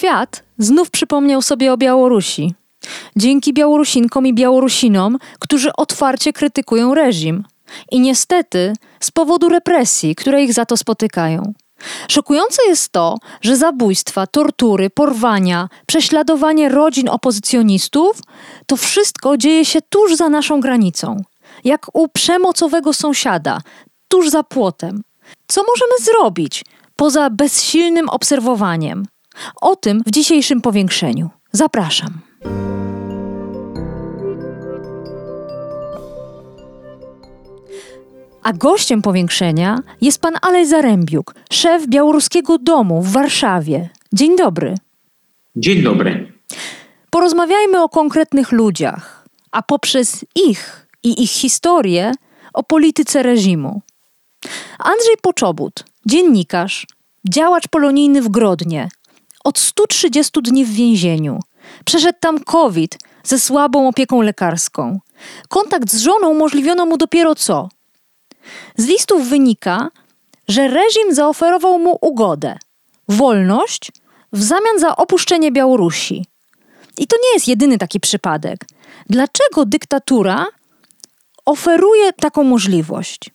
Świat znów przypomniał sobie o Białorusi. Dzięki Białorusinkom i Białorusinom, którzy otwarcie krytykują reżim. I niestety z powodu represji, które ich za to spotykają. Szokujące jest to, że zabójstwa, tortury, porwania, prześladowanie rodzin opozycjonistów to wszystko dzieje się tuż za naszą granicą, jak u przemocowego sąsiada, tuż za płotem. Co możemy zrobić poza bezsilnym obserwowaniem? O tym w dzisiejszym powiększeniu. Zapraszam. A gościem powiększenia jest pan Alej Zarębiuk, szef Białoruskiego Domu w Warszawie. Dzień dobry. Dzień dobry. Porozmawiajmy o konkretnych ludziach, a poprzez ich i ich historię o polityce reżimu. Andrzej Poczobut, dziennikarz, działacz polonijny w Grodnie, od 130 dni w więzieniu. Przeszedł tam COVID ze słabą opieką lekarską. Kontakt z żoną umożliwiono mu dopiero co? Z listów wynika, że reżim zaoferował mu ugodę, wolność w zamian za opuszczenie Białorusi. I to nie jest jedyny taki przypadek. Dlaczego dyktatura oferuje taką możliwość?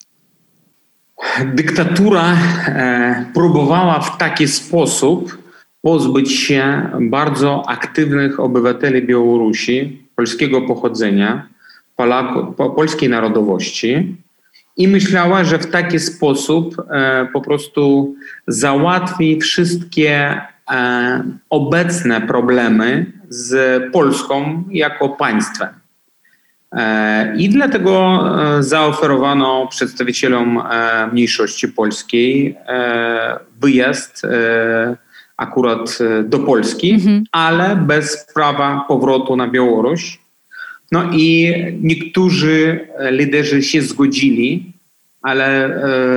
Dyktatura e, próbowała w taki sposób pozbyć się bardzo aktywnych obywateli Białorusi polskiego pochodzenia, Polaku, po, polskiej narodowości i myślała, że w taki sposób e, po prostu załatwi wszystkie e, obecne problemy z Polską jako państwem. E, I dlatego e, zaoferowano przedstawicielom e, mniejszości polskiej wyjazd akurat e, do Polski, mhm. ale bez prawa powrotu na Białoruś. No i niektórzy e, liderzy się zgodzili, ale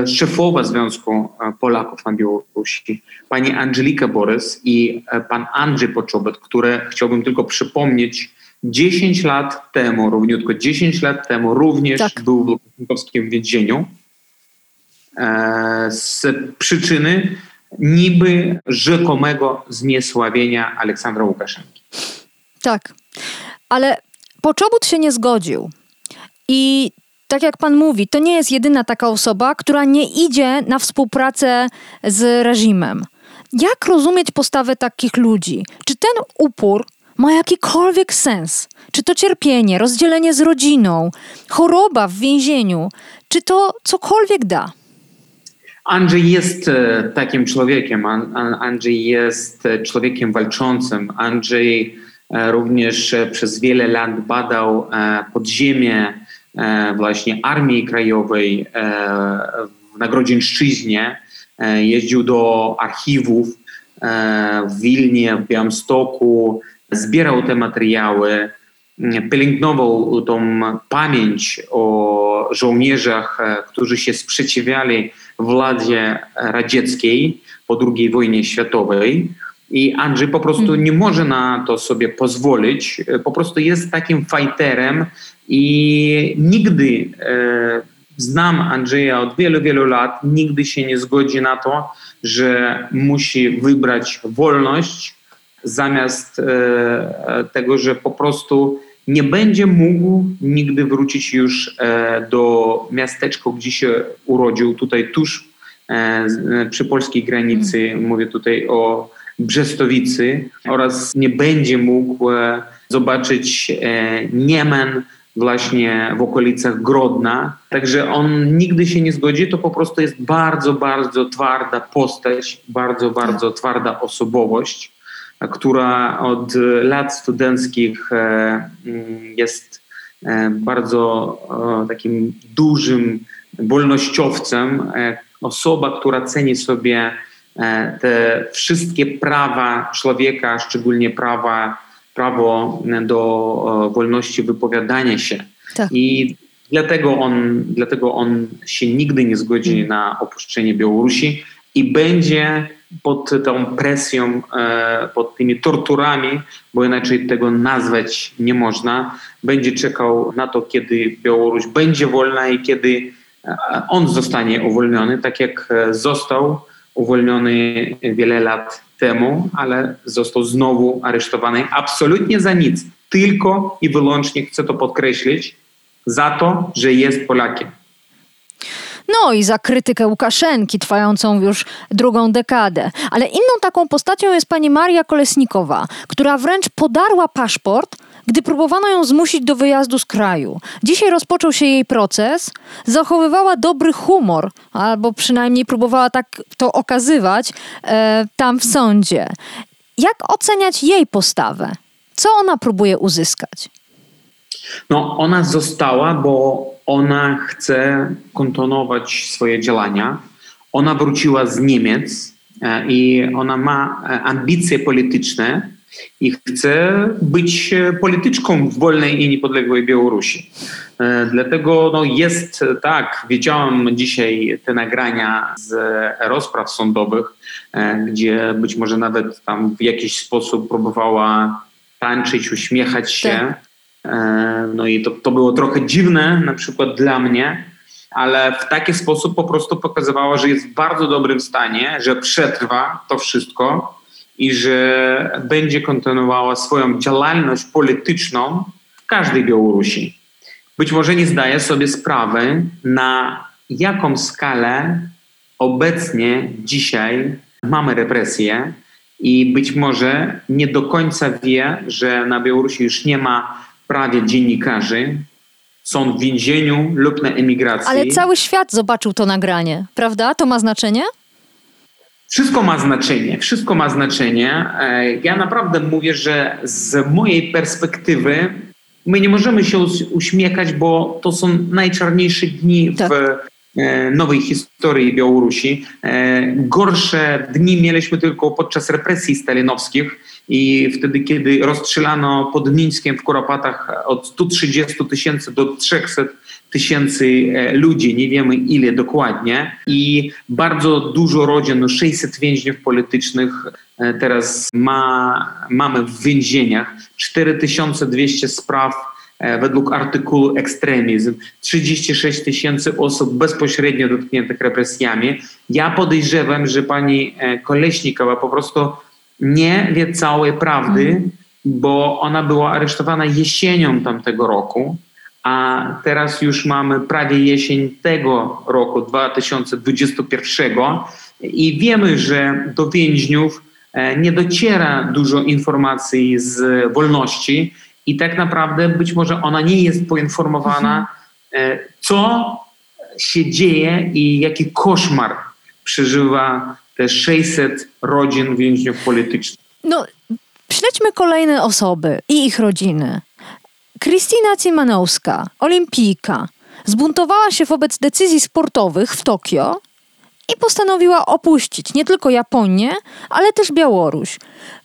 e, szefowa Związku Polaków na Białorusi, pani Angelika Borys i pan Andrzej Poczobet, które chciałbym tylko przypomnieć, 10 lat temu, równiutko 10 lat temu również tak. był w lukaszenkowskim więzieniu z przyczyny niby rzekomego zniesławienia Aleksandra Łukaszenki. Tak, ale Poczobut się nie zgodził. I tak jak pan mówi, to nie jest jedyna taka osoba, która nie idzie na współpracę z reżimem. Jak rozumieć postawę takich ludzi? Czy ten upór ma jakikolwiek sens? Czy to cierpienie, rozdzielenie z rodziną, choroba w więzieniu, czy to cokolwiek da? Andrzej jest e, takim człowiekiem. Andrzej jest e, człowiekiem walczącym. Andrzej e, również przez wiele lat badał podziemie właśnie Armii Krajowej w Nagrodzieńszczyźnie. Jeździł do archiwów w Wilnie, w Białymstoku, zbierał te materiały, pielęgnował tą pamięć o żołnierzach, którzy się sprzeciwiali władzie radzieckiej po II wojnie światowej. I Andrzej po prostu nie może na to sobie pozwolić. Po prostu jest takim fighterem i nigdy e, znam Andrzeja od wielu, wielu lat, nigdy się nie zgodzi na to, że musi wybrać wolność zamiast e, tego, że po prostu nie będzie mógł nigdy wrócić już e, do miasteczka, gdzie się urodził, tutaj tuż e, e, przy polskiej granicy, mm. mówię tutaj o Brzestowicy oraz nie będzie mógł zobaczyć Niemen właśnie w okolicach Grodna. Także on nigdy się nie zgodzi, to po prostu jest bardzo, bardzo twarda postać, bardzo, bardzo tak. twarda osobowość która od lat studenckich e, jest e, bardzo takim dużym wolnościowcem, e, osoba, która ceni sobie te wszystkie prawa człowieka, szczególnie prawa, prawo do wolności wypowiadania się. Tak. I dlatego on, dlatego on się nigdy nie zgodzi hmm. na opuszczenie Białorusi i będzie pod tą presją, e, pod tymi torturami, bo inaczej tego nazwać nie można, będzie czekał na to, kiedy Białoruś będzie wolna i kiedy e, on zostanie uwolniony, tak jak e, został uwolniony wiele lat temu, ale został znowu aresztowany absolutnie za nic, tylko i wyłącznie, chcę to podkreślić, za to, że jest Polakiem. No i za krytykę Łukaszenki trwającą już drugą dekadę. Ale inną taką postacią jest pani Maria Kolesnikowa, która wręcz podarła paszport, gdy próbowano ją zmusić do wyjazdu z kraju. Dzisiaj rozpoczął się jej proces, zachowywała dobry humor, albo przynajmniej próbowała tak to okazywać e, tam w sądzie. Jak oceniać jej postawę? Co ona próbuje uzyskać? No, ona została, bo ona chce kontynuować swoje działania. Ona wróciła z Niemiec e, i ona ma e, ambicje polityczne i chce być e, polityczką w wolnej i niepodległej Białorusi. Dlatego no, jest tak, widziałam dzisiaj te nagrania z rozpraw sądowych, gdzie być może nawet tam w jakiś sposób próbowała tańczyć, uśmiechać się. Tak no i to, to było trochę dziwne, na przykład dla mnie, ale w taki sposób po prostu pokazywała, że jest w bardzo dobrym stanie, że przetrwa to wszystko i że będzie kontynuowała swoją działalność polityczną w każdej Białorusi. Być może nie zdaje sobie sprawy, na jaką skalę obecnie dzisiaj mamy represje i być może nie do końca wie, że na Białorusi już nie ma prawie dziennikarzy są w więzieniu lub na emigracji. Ale cały świat zobaczył to nagranie, prawda? To ma znaczenie? Wszystko ma znaczenie, wszystko ma znaczenie. E, ja naprawdę mówię, że z mojej perspektywy my nie możemy się uśmiechać, bo to są najczarniejsze dni tak. w nowej historii Białorusi. E, gorsze dni mieliśmy tylko podczas represji stalinowskich i wtedy, kiedy rozstrzelano pod Mińskiem w Kuropatach od 130 tysięcy do 300 tysięcy e, ludzi, nie wiemy ile dokładnie. I bardzo dużo rodzin, 600 no więźniów politycznych teraz ma, mamy w więzieniach, 4200 spraw E, według artykułu ekstremizm 36 tysięcy osób bezpośrednio dotkniętych represjami. Ja podejrzewam, że pani e, Koleśnikowa po prostu nie wie całej prawdy, mm. bo ona była aresztowana jesienią tamtego roku, a teraz już mamy prawie jesień tego roku, 2021 i wiemy, że do więźniów e, nie dociera dużo informacji z wolności i tak naprawdę być może ona nie jest poinformowana, mhm. E, co się dzieje i jaki koszmar przeżywa te 600 rodzin więźniów politycznych. No, śledźmy kolejne osoby i ich rodziny. Kristina Cimanowska, olimpijka, zbuntowała się wobec decyzji sportowych w Tokio i postanowiła opuścić nie tylko Japonię, ale też Białoruś.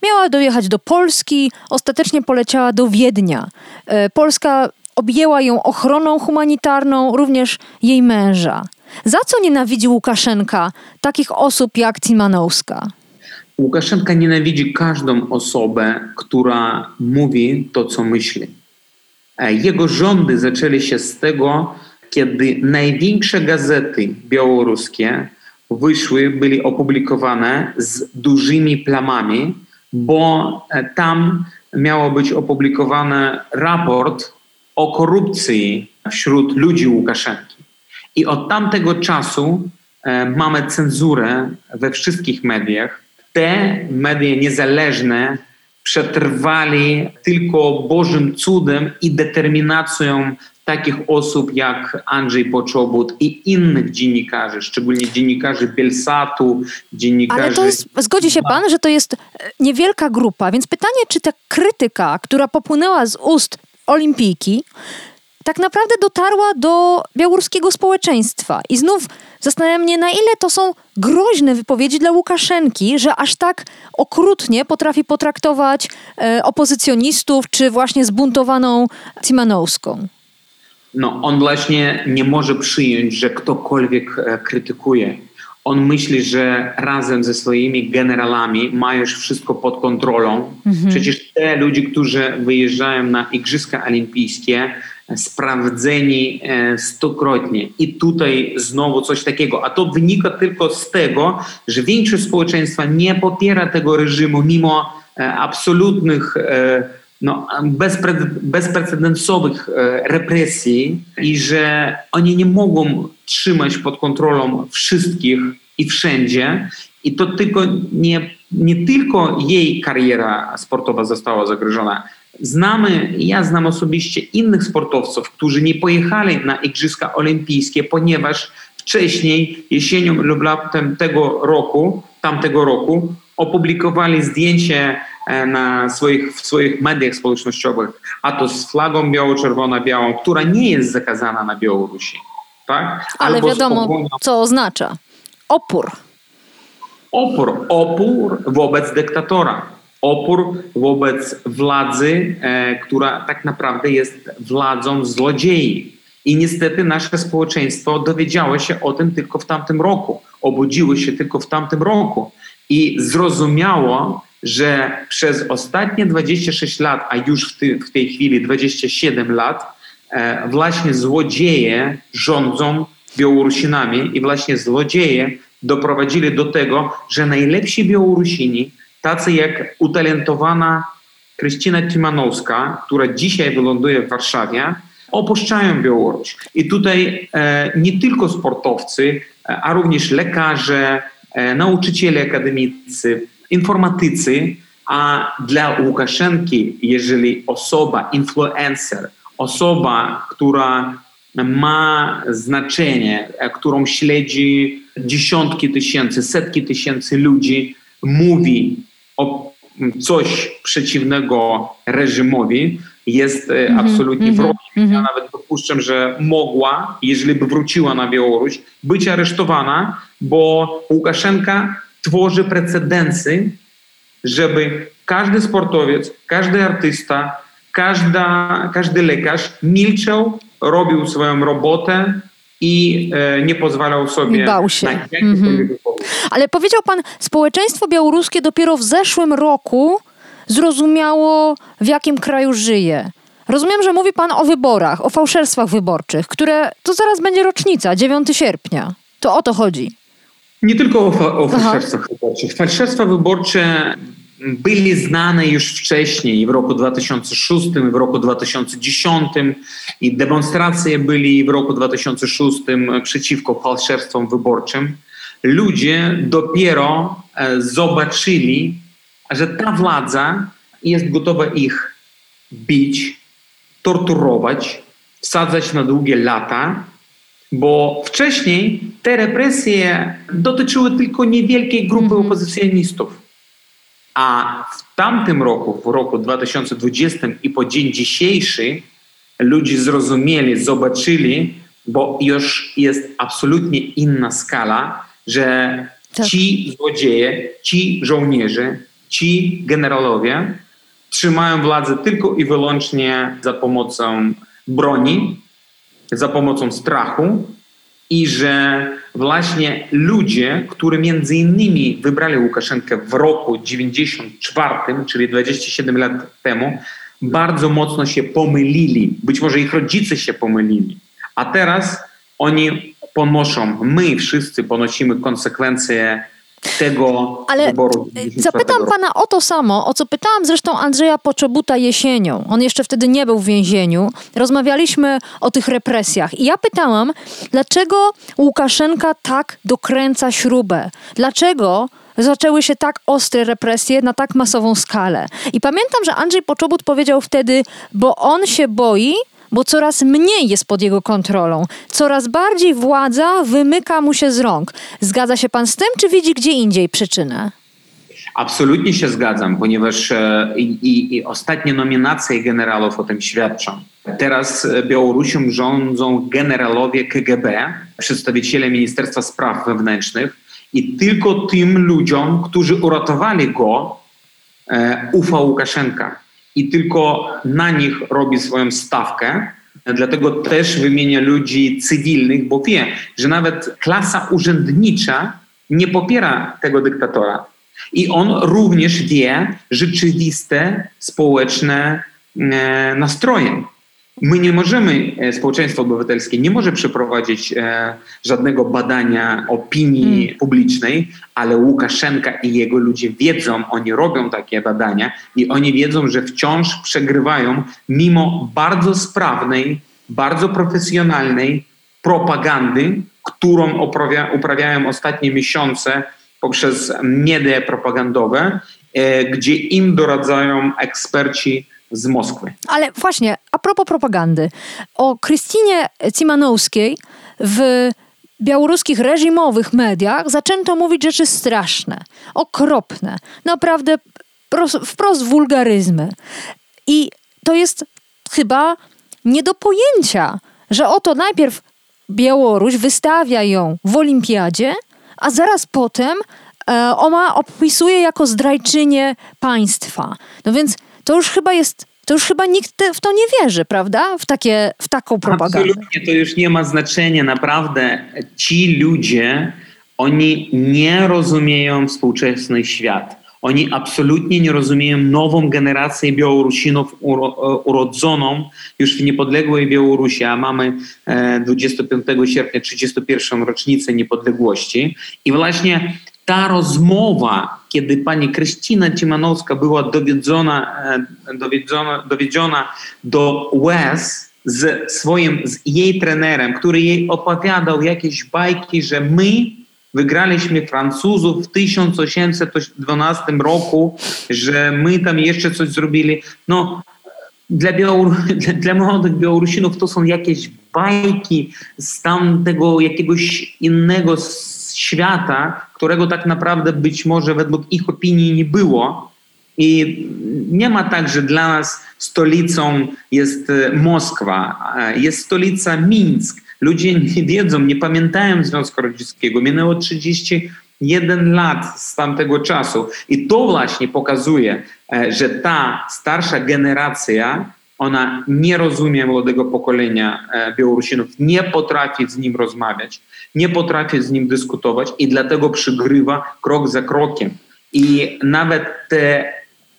Miała dojechać do Polski, ostatecznie poleciała do Wiednia. E, Polska objęła ją ochroną humanitarną, również jej męża. Za co nienawidzi Łukaszenka takich osób jak Cimanowska? Łukaszenka nienawidzi każdą osobę, która mówi to, co myśli. E, jego rządy zaczęły się z tego, kiedy największe gazety białoruskie wyszły, byli opublikowane z dużymi plamami, bo e, tam miało być opublikowany raport o korupcji wśród ludzi Łukaszenki. I od tamtego czasu e, mamy cenzurę we wszystkich mediach. Te media niezależne przetrwali tylko Bożym cudem i determinacją takich osób jak Andrzej Poczobut i innych dziennikarzy, szczególnie dziennikarzy Belsatu, dziennikarzy... Ale to jest, zgodzi się pan, że to jest e, niewielka grupa, więc pytanie, czy ta krytyka, która popłynęła z ust olimpijki, tak naprawdę dotarła do białoruskiego społeczeństwa. I znów zastanawiam mnie, na ile to są groźne wypowiedzi dla Łukaszenki, że aż tak okrutnie potrafi potraktować e, opozycjonistów, czy właśnie zbuntowaną Timanowską. No, on właśnie nie może przyjąć, że ktokolwiek e, krytykuje on myśli, że razem ze swoimi generałami ma już wszystko pod kontrolą. Mhm. Przecież te ludzie, którzy wyjeżdżają na Igrzyska Olimpijskie, sprawdzeni e, stokrotnie. I tutaj znowu coś takiego. A to wynika tylko z tego, że większość społeczeństwa nie popiera tego reżimu mimo e, absolutnych e, no, bezpre, bezprecedensowych represji i że oni nie mogą trzymać pod kontrolą wszystkich i wszędzie. I to tylko nie, nie tylko jej kariera sportowa została zagrożona. Znamy, ja znam osobiście innych sportowców, którzy nie pojechali na Igrzyska Olimpijskie, ponieważ wcześniej, jesienią lub latem tego roku, tamtego roku, opublikowali zdjęcie e, na swoich, w swoich mediach społecznościowych, a to z flagą biało-czerwona-białą, która nie jest zakazana na Białorusi. Tak? Ale Albo wiadomo, co oznacza opór. Opór. Opór wobec dyktatora. Opór wobec władzy, e, która tak naprawdę jest władzą złodziei. I niestety nasze społeczeństwo dowiedziało się o tym tylko w tamtym roku. Obudziło się tylko w tamtym roku. I zrozumiało, że przez ostatnie 26 lat, a już w, ty, w tej chwili 27 lat, e, właśnie złodzieje rządzą Białorusinami i właśnie złodzieje doprowadzili do tego, że najlepsi Białorusini, tacy jak utalentowana Krystyna Timanowska, która dzisiaj wyląduje w Warszawie, opuszczają Białoruś. I tutaj e, nie tylko sportowcy, e, a również lekarze, e, nauczyciele akademicy, informatycy, a dla Łukaszenki, jeżeli osoba, influencer, osoba, która ma znaczenie, e, którą śledzi dziesiątki tysięcy, setki tysięcy ludzi, mówi o coś przeciwnego reżimowi, jest mm -hmm, absolutnie mm -hmm, wrogiem. Mm -hmm. Ja nawet dopuszczam, że mogła, jeżeli by wróciła na Białoruś, być aresztowana, bo Łukaszenka tworzy precedensy, żeby każdy sportowiec, każdy artysta, każda, każdy lekarz milczał robił swoją robotę i e, nie pozwalał sobie Bał się. na mm-hmm. Ale powiedział pan, społeczeństwo białoruskie dopiero w zeszłym roku zrozumiało, w jakim kraju żyje. Rozumiem, że mówi pan o wyborach, o fałszerstwach wyborczych, które to zaraz będzie rocznica, 9 sierpnia. To o to chodzi. Nie tylko o, fa- o fałszerstwach wyborczych. Fałszerstwa wyborcze byli znane już wcześniej, w roku 2006, w roku 2010 i demonstracje byli w roku 2006 przeciwko fałszerstwom wyborczym. Ludzie dopiero e, zobaczyli, że ta władza jest gotowa ich bić, torturować, wsadzać na długie lata, bo wcześniej te represje dotyczyły tylko niewielkiej grupy mhm. opozycjonistów. A w tamtym roku, w roku 2020 i po dzień dzisiejszy, ludzie zrozumieli, zobaczyli, bo już jest absolutnie inna skala, że tak. ci złodzieje, ci żołnierze, ci generałowie trzymają władzę tylko i wyłącznie za pomocą broni, za pomocą strachu i że właśnie ludzie, którzy między innymi wybrali Łukaszenkę w roku 94, czyli 27 lat temu, bardzo mocno się pomylili. Być może ich rodzice się pomylili. A teraz oni ponoszą, my wszyscy ponosimy konsekwencje tego Ale wyboru. Zapytam pana o to samo, o co pytałam zresztą Andrzeja Poczobuta jesienią. On jeszcze wtedy nie był w więzieniu. Rozmawialiśmy o tych represjach. I ja pytałam, dlaczego Łukaszenka tak dokręca śrubę? Dlaczego zaczęły się tak ostre represje na tak masową skalę? I pamiętam, że Andrzej Poczobut powiedział wtedy, bo on się boi, bo coraz mniej jest pod jego kontrolą. Coraz bardziej władza wymyka mu się z rąk. Zgadza się pan z tym, czy widzi gdzie indziej przyczynę? Absolutnie się zgadzam, ponieważ e, i, i, ostatnie nominacje generałów o tym świadczą. Teraz Białorusią rządzą generalowie KGB, przedstawiciele Ministerstwa Spraw Wewnętrznych i tylko tym ludziom, którzy uratowali go, e, ufa Łukaszenka. I tylko na nich robi swoją stawkę. Dlatego też wymienia ludzi cywilnych, bo wie, że nawet klasa urzędnicza nie popiera tego dyktatora. I on również wie rzeczywiste społeczne e, nastroje. My nie możemy, e, społeczeństwo obywatelskie nie może przeprowadzić e, żadnego badania opinii hmm. publicznej, ale Łukaszenka i jego ludzie wiedzą, oni robią takie badania i oni wiedzą, że wciąż przegrywają mimo bardzo sprawnej, bardzo profesjonalnej propagandy, którą uprawia, uprawiają ostatnie miesiące poprzez media propagandowe, e, gdzie im doradzają eksperci z Moskwy. Ale właśnie, a propos propagandy. O Krystynie Cimanowskiej w białoruskich reżimowych mediach zaczęto mówić rzeczy straszne, okropne, naprawdę wprost wulgaryzmy. I to jest chyba nie do pojęcia, że oto najpierw Białoruś wystawia ją w olimpiadzie, a zaraz potem e, ona opisuje jako zdrajczynię państwa. No więc to już chyba jest to już chyba nikt w to nie wierzy, prawda? W, takie, w taką propagandę. Absolutnie, to już nie ma znaczenia. Naprawdę ci ludzie, oni nie rozumieją współczesny świat. Oni absolutnie nie rozumieją nową generację Białorusinów urodzoną już w niepodległej Białorusi, a mamy 25 e, sierpnia 31. rocznicę niepodległości. I właśnie ta rozmowa, kiedy pani Krystyna Cimanowska była dowiedzona, e, dowiedzona, dowiedziona do łez z swoim, z jej trenerem, który jej opowiadał jakieś bajki, że my wygraliśmy Francuzów w 1812 roku, że my tam jeszcze coś zrobili. No, dla, dla młodych Białorusinów to są jakieś bajki z tamtego jakiegoś innego świata, którego tak naprawdę być może według ich opinii nie było. I nie ma tak, że dla nas stolicą jest e, Moskwa, jest stolica Mińsk. Ludzie nie wiedzą, nie pamiętają Związku Radzieckiego. Minęło 31 lat z tamtego czasu. I to właśnie pokazuje, e, że ta starsza generacja ona nie rozumie młodego pokolenia e, Białorusinów, nie potrafi z nim rozmawiać, nie potrafi z nim dyskutować i dlatego przygrywa krok za krokiem. I nawet te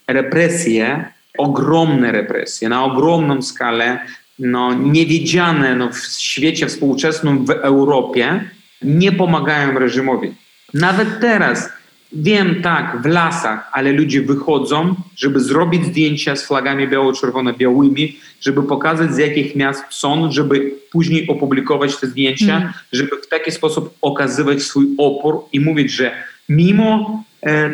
represje, ogromne represje, na ogromną skalę, no, niewidziane no, w świecie współczesnym w Europie, nie pomagają reżimowi. Nawet teraz Wiem, tak, w lasach, ale ludzie wychodzą, żeby zrobić zdjęcia z flagami biało-czerwono-białymi, żeby pokazać z jakich miast są, żeby później opublikować te zdjęcia, mm. żeby w taki sposób okazywać swój opór i mówić, że mimo e,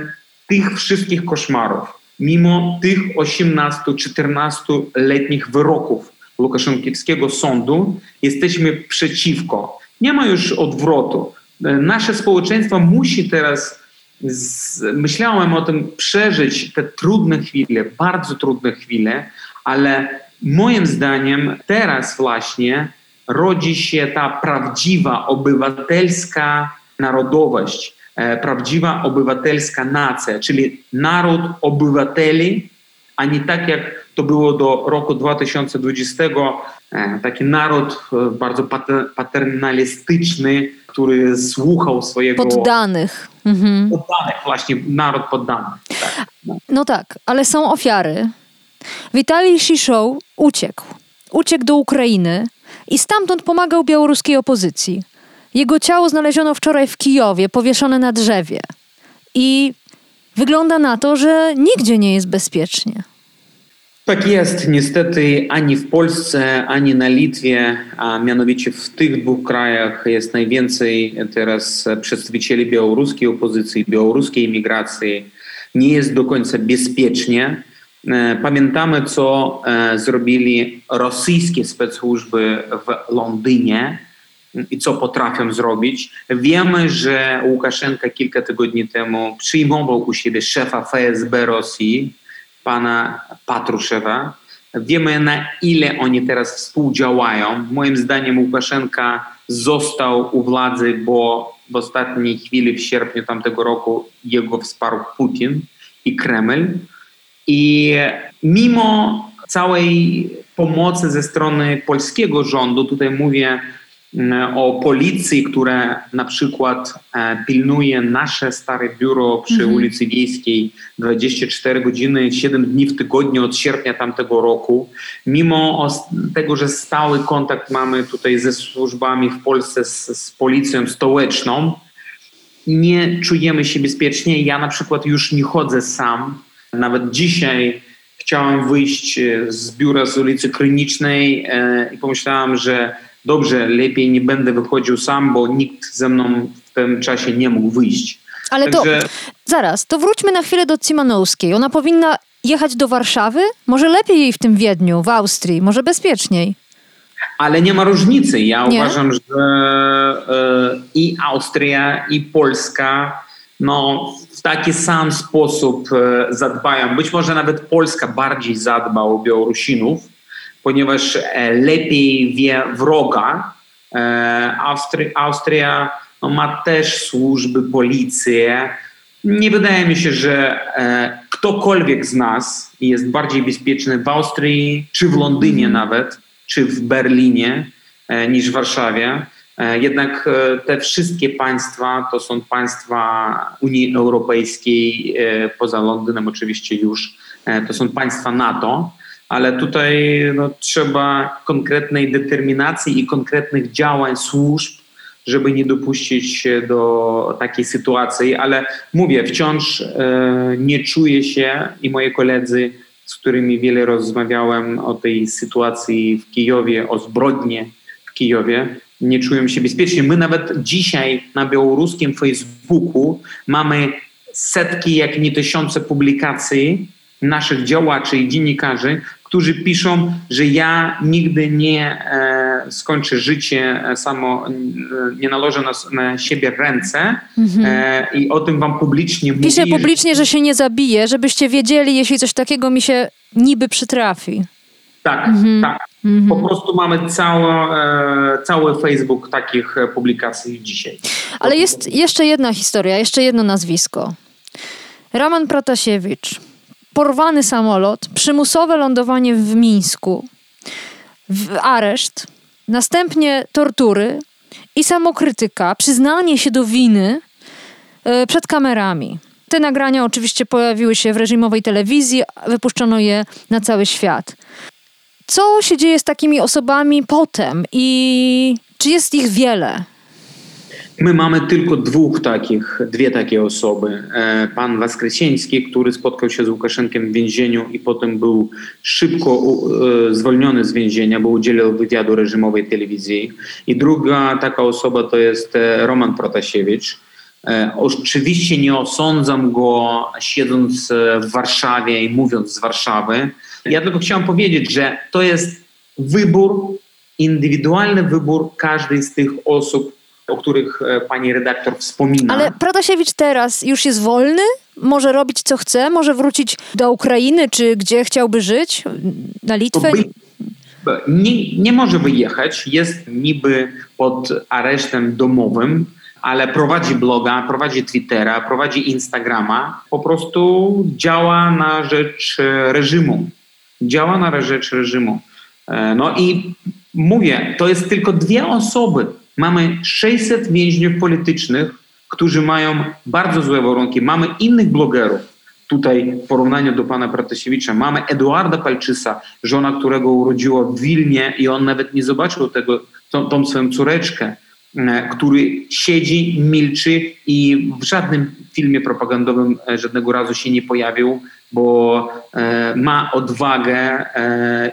tych wszystkich koszmarów, mimo tych 18-14-letnich wyroków Łukaszenkiewskiego sądu, jesteśmy przeciwko. Nie ma już odwrotu. E, nasze społeczeństwo musi teraz z, myślałem o tym przeżyć te trudne chwile, bardzo trudne chwile, ale moim zdaniem teraz właśnie rodzi się ta prawdziwa obywatelska narodowość, e, prawdziwa obywatelska nacja, czyli naród obywateli, a nie tak jak to było do roku 2020, e, taki naród e, bardzo paternalistyczny, który słuchał swojego... Poddanych. Mhm. Poddanych, właśnie, naród poddany. Tak. No. no tak, ale są ofiary. Witalij Shishow uciekł. Uciekł do Ukrainy i stamtąd pomagał białoruskiej opozycji. Jego ciało znaleziono wczoraj w Kijowie, powieszone na drzewie. I wygląda na to, że nigdzie nie jest bezpiecznie. Tak jest. Niestety ani w Polsce, ani na Litwie, a mianowicie w tych dwóch krajach jest najwięcej teraz przedstawicieli białoruskiej opozycji, białoruskiej imigracji. Nie jest do końca bezpiecznie. E, pamiętamy, co e, zrobili rosyjskie specłużby w Londynie, i co potrafią zrobić. Wiemy, że Łukaszenka kilka tygodni temu przyjmował u siebie szefa FSB Rosji, pana Patruszewa. Wiemy, na ile oni teraz współdziałają. Moim zdaniem Łukaszenka został u władzy, bo w ostatniej chwili, w sierpniu tamtego roku, jego wsparł Putin i Kreml. I mimo całej pomocy ze strony polskiego rządu, tutaj mówię o policji, która na przykład e, pilnuje nasze stare biuro przy mhm. ulicy Wiejskiej 24 godziny, 7 dni w tygodniu od sierpnia tamtego roku. Mimo tego, że stały kontakt mamy tutaj ze służbami w Polsce, z, z policją stołeczną, nie czujemy się bezpiecznie. Ja na przykład już nie chodzę sam. Nawet dzisiaj chciałem wyjść e, z biura z ulicy Krynicznej e, i pomyślałem, że dobrze, lepiej nie będę wychodził sam, bo nikt ze mną w tym czasie nie mógł wyjść. Ale Także... to zaraz, to wróćmy na chwilę do Cimanowskiej. Ona powinna jechać do Warszawy? Może lepiej jej w tym Wiedniu, w Austrii, może bezpieczniej. Ale nie ma różnicy. Ja nie? uważam, że e, i Austria, i Polska no, w taki sam sposób e, zadbają. Być może nawet Polska bardziej zadba o Białorusinów, ponieważ e, lepiej wie wroga. E, Austria, Austria no, ma też służby, policję. Nie wydaje mi się, że ktokolwiek z nas jest bardziej bezpieczny w Austrii, czy w Londynie nawet, czy w Berlinie niż w Warszawie. E, jednak e, te wszystkie państwa to są państwa Unii Europejskiej, e, poza Londynem oczywiście już, to są państwa NATO, ale tutaj no, trzeba konkretnej determinacji i konkretnych działań służb, żeby nie dopuścić się do takiej sytuacji, ale mówię, wciąż nie czuję się i moi koledzy, z którymi wiele rozmawiałem o tej sytuacji w Kijowie, o zbrodnie w Kijowie, nie czują się bezpiecznie. My nawet dzisiaj na białoruskim Facebooku mamy setki, jak nie tysiące publikacji naszych działaczy i dziennikarzy, którzy piszą, że ja nigdy nie e, skończę życie e, samo, e, nie nałożę na, na siebie ręce mhm. e, i o tym wam publicznie mówię. Piszę publicznie, że... że się nie zabije, żebyście wiedzieli, jeśli coś takiego mi się niby przytrafi. Tak, mhm. tak. Mhm. Po prostu mamy cały, e, cały Facebook takich e, publikacji dzisiaj. Ale jest jeszcze jedna historia, jeszcze jedno nazwisko. Roman Protasiewicz. Porwany samolot, przymusowe lądowanie w Mińsku, w areszt, następnie tortury i samokrytyka, przyznanie się do winy e, przed kamerami. Te nagrania oczywiście pojawiły się w reżimowej telewizji, wypuszczono je na cały świat. Co się dzieje z takimi osobami potem i czy jest ich wiele? My mamy tylko dwóch takich, dwie takie osoby. E, pan Waskrysieński, który spotkał się z Łukaszenkiem w więzieniu i potem był szybko e, zwolniony z więzienia, bo udzielał wywiadu reżimowej telewizji. I druga taka osoba to jest e, Roman Protasiewicz. Oczywiście nie osądzam go siedząc w Warszawie i mówiąc z Warszawy, ja tylko chciałem powiedzieć, że to jest wybór, indywidualny wybór każdej z tych osób, o których e, pani redaktor wspomina. Ale Prodasiewicz teraz już jest wolny? Może robić co chce? Może wrócić do Ukrainy, czy gdzie chciałby żyć? Na Litwę? Nie, nie może wyjechać. Jest niby pod aresztem domowym, ale prowadzi bloga, prowadzi Twittera, prowadzi Instagrama. Po prostu działa na rzecz reżimu działa na rzecz reżimu. E, no i mówię, to jest tylko dwie osoby. Mamy 600 więźniów politycznych, którzy mają bardzo złe warunki. Mamy innych blogerów. Tutaj w porównaniu do pana Pratasiewicza mamy Eduarda Palczysa, żona którego urodziła w Wilnie i on nawet nie zobaczył tego, tą, tą swoją córeczkę, e, który siedzi, milczy i w żadnym filmie propagandowym e, żadnego razu się nie pojawił bo e, ma odwagę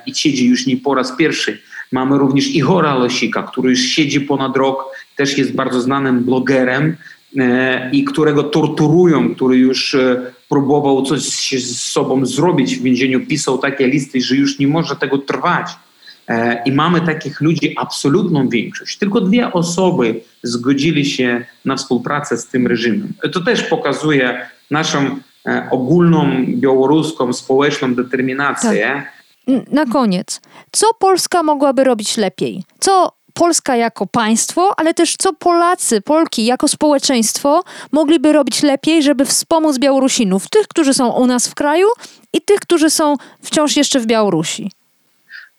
i siedzi już nie po raz pierwszy. Mamy również Ihora Losika, który już siedzi ponad rok, też jest bardzo znanym blogerem e, i którego torturują, który już próbował coś z sobą zrobić w więzieniu, pisał takie listy, że już nie może tego trwać. E, I mamy takich ludzi absolutną większość. Tylko dwie osoby zgodzili się na współpracę z tym reżimem. To też pokazuje naszą e, ogólną białoruską społeczną determinację. Tak. Na koniec, co Polska mogłaby robić lepiej? Co Polska jako państwo, ale też co Polacy, Polki jako społeczeństwo mogliby robić lepiej, żeby wspomóc Białorusinów, tych, którzy są u nas w kraju i tych, którzy są wciąż jeszcze w Białorusi?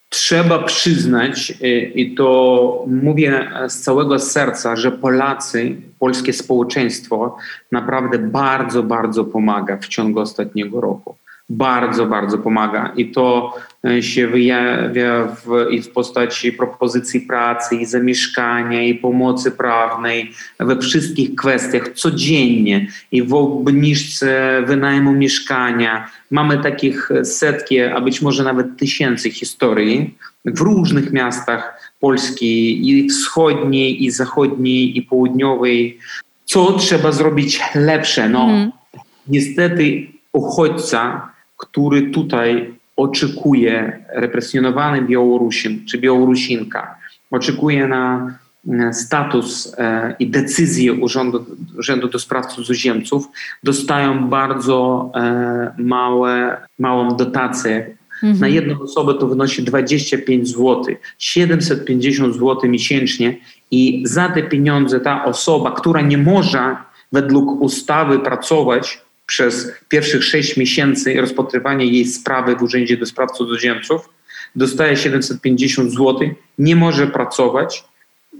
Trzeba przyznać, y, i to mówię z całego serca, że Polacy, polskie społeczeństwo naprawdę bardzo, bardzo pomaga w ciągu ostatniego roku bardzo, bardzo pomaga i to e, się wyjawia w, i w postaci propozycji pracy, i zamieszkania, i pomocy prawnej we wszystkich kwestiach codziennie i w obniżce wynajmu mieszkania. Mamy takich setki, a być może nawet tysięcy historii w różnych miastach Polski i wschodniej, i zachodniej, i południowej. Co trzeba zrobić lepsze? No, mm. niestety uchodźca który tutaj oczekuje, represjonowany Białorusin czy Białorusinka, oczekuje na status e, i decyzję Urzędu, Urzędu do Spraw Cudzoziemców, dostają bardzo e, małe, małą dotację. Mhm. Na jedną osobę to wynosi 25 zł, 750 zł miesięcznie i za te pieniądze ta osoba, która nie może według ustawy pracować, przez pierwszych sześć miesięcy rozpatrywania jej sprawy w Urzędzie do Spraw Cudzoziemców dostaje 750 zł, nie może pracować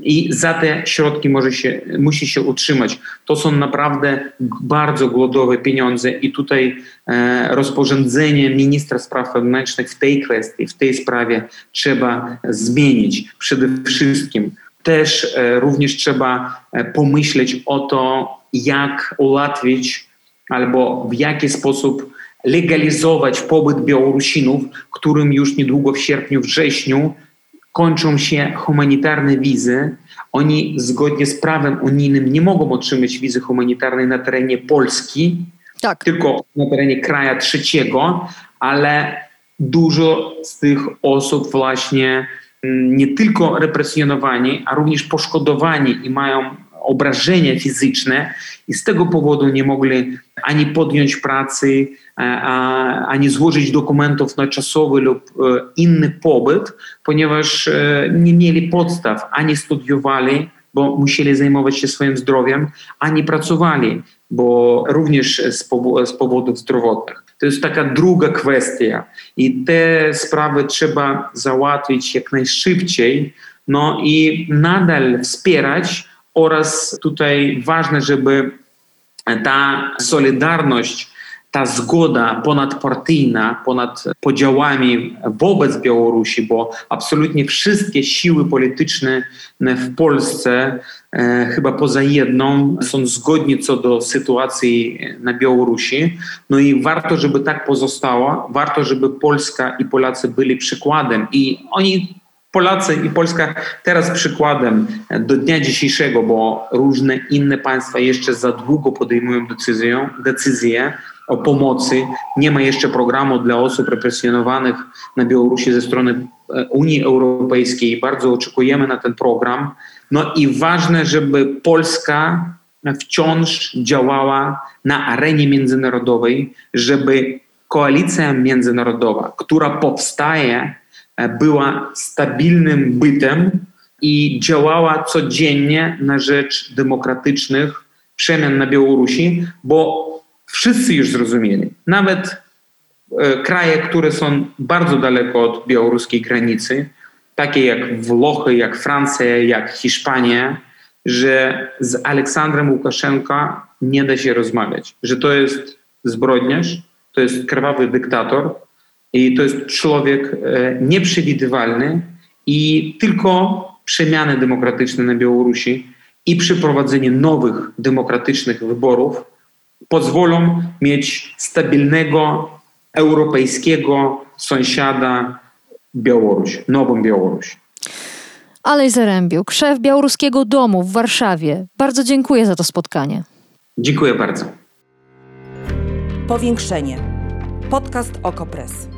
i za te środki może się, musi się utrzymać. To są naprawdę bardzo głodowe pieniądze i tutaj e, rozporządzenie ministra spraw wewnętrznych w tej kwestii, w tej sprawie trzeba zmienić. Przede wszystkim też e, również trzeba e, pomyśleć o to, jak ułatwić albo w jaki sposób legalizować pobyt Białorusinów, którym już niedługo w sierpniu, wrześniu kończą się humanitarne wizy. Oni zgodnie z prawem unijnym nie mogą otrzymać wizy humanitarnej na terenie Polski, tak. tylko na terenie kraju trzeciego, ale dużo z tych osób właśnie mm, nie tylko represjonowani, a również poszkodowani i mają obrażenia fizyczne i z tego powodu nie mogli ani podjąć pracy, ani złożyć dokumentów na czasowy lub e, inny pobyt, ponieważ e, nie mieli podstaw, ani studiowali, bo musieli zajmować się swoim zdrowiem, ani pracowali, bo również z powodów zdrowotnych. To jest taka druga kwestia i te sprawy trzeba załatwić jak najszybciej, no i nadal wspierać oraz tutaj ważne, żeby ta solidarność, ta zgoda ponadpartyjna, ponad podziałami wobec Białorusi, bo absolutnie wszystkie siły polityczne w Polsce, e, chyba poza jedną, są zgodni co do sytuacji na Białorusi. No i warto, żeby tak pozostało, warto, żeby Polska i Polacy byli przykładem i oni Polacy i Polska teraz przykładem do dnia dzisiejszego, bo różne inne państwa jeszcze za długo podejmują decyzję, decyzję o pomocy. Nie ma jeszcze programu dla osób represjonowanych na Białorusi ze strony e, Unii Europejskiej. Bardzo oczekujemy na ten program. No i ważne, żeby Polska wciąż działała na arenie międzynarodowej, żeby koalicja międzynarodowa, która powstaje, była stabilnym bytem i działała codziennie na rzecz demokratycznych przemian na Białorusi, bo wszyscy już zrozumieli, nawet e, kraje, które są bardzo daleko od białoruskiej granicy, takie jak Włochy, jak Francja, jak Hiszpania, że z Aleksandrem Łukaszenka nie da się rozmawiać, że to jest zbrodniarz, to jest krwawy dyktator, i to jest człowiek e, nieprzewidywalny i tylko przemiany demokratyczne na Białorusi i przeprowadzenie nowych demokratycznych wyborów pozwolą mieć stabilnego europejskiego sąsiada Białoruś, nową Białoruś. Alej Zarębiuk, szef Białoruskiego Domu w Warszawie. Bardzo dziękuję za to spotkanie. Dziękuję bardzo. Powiększenie. Podcast OKO.press.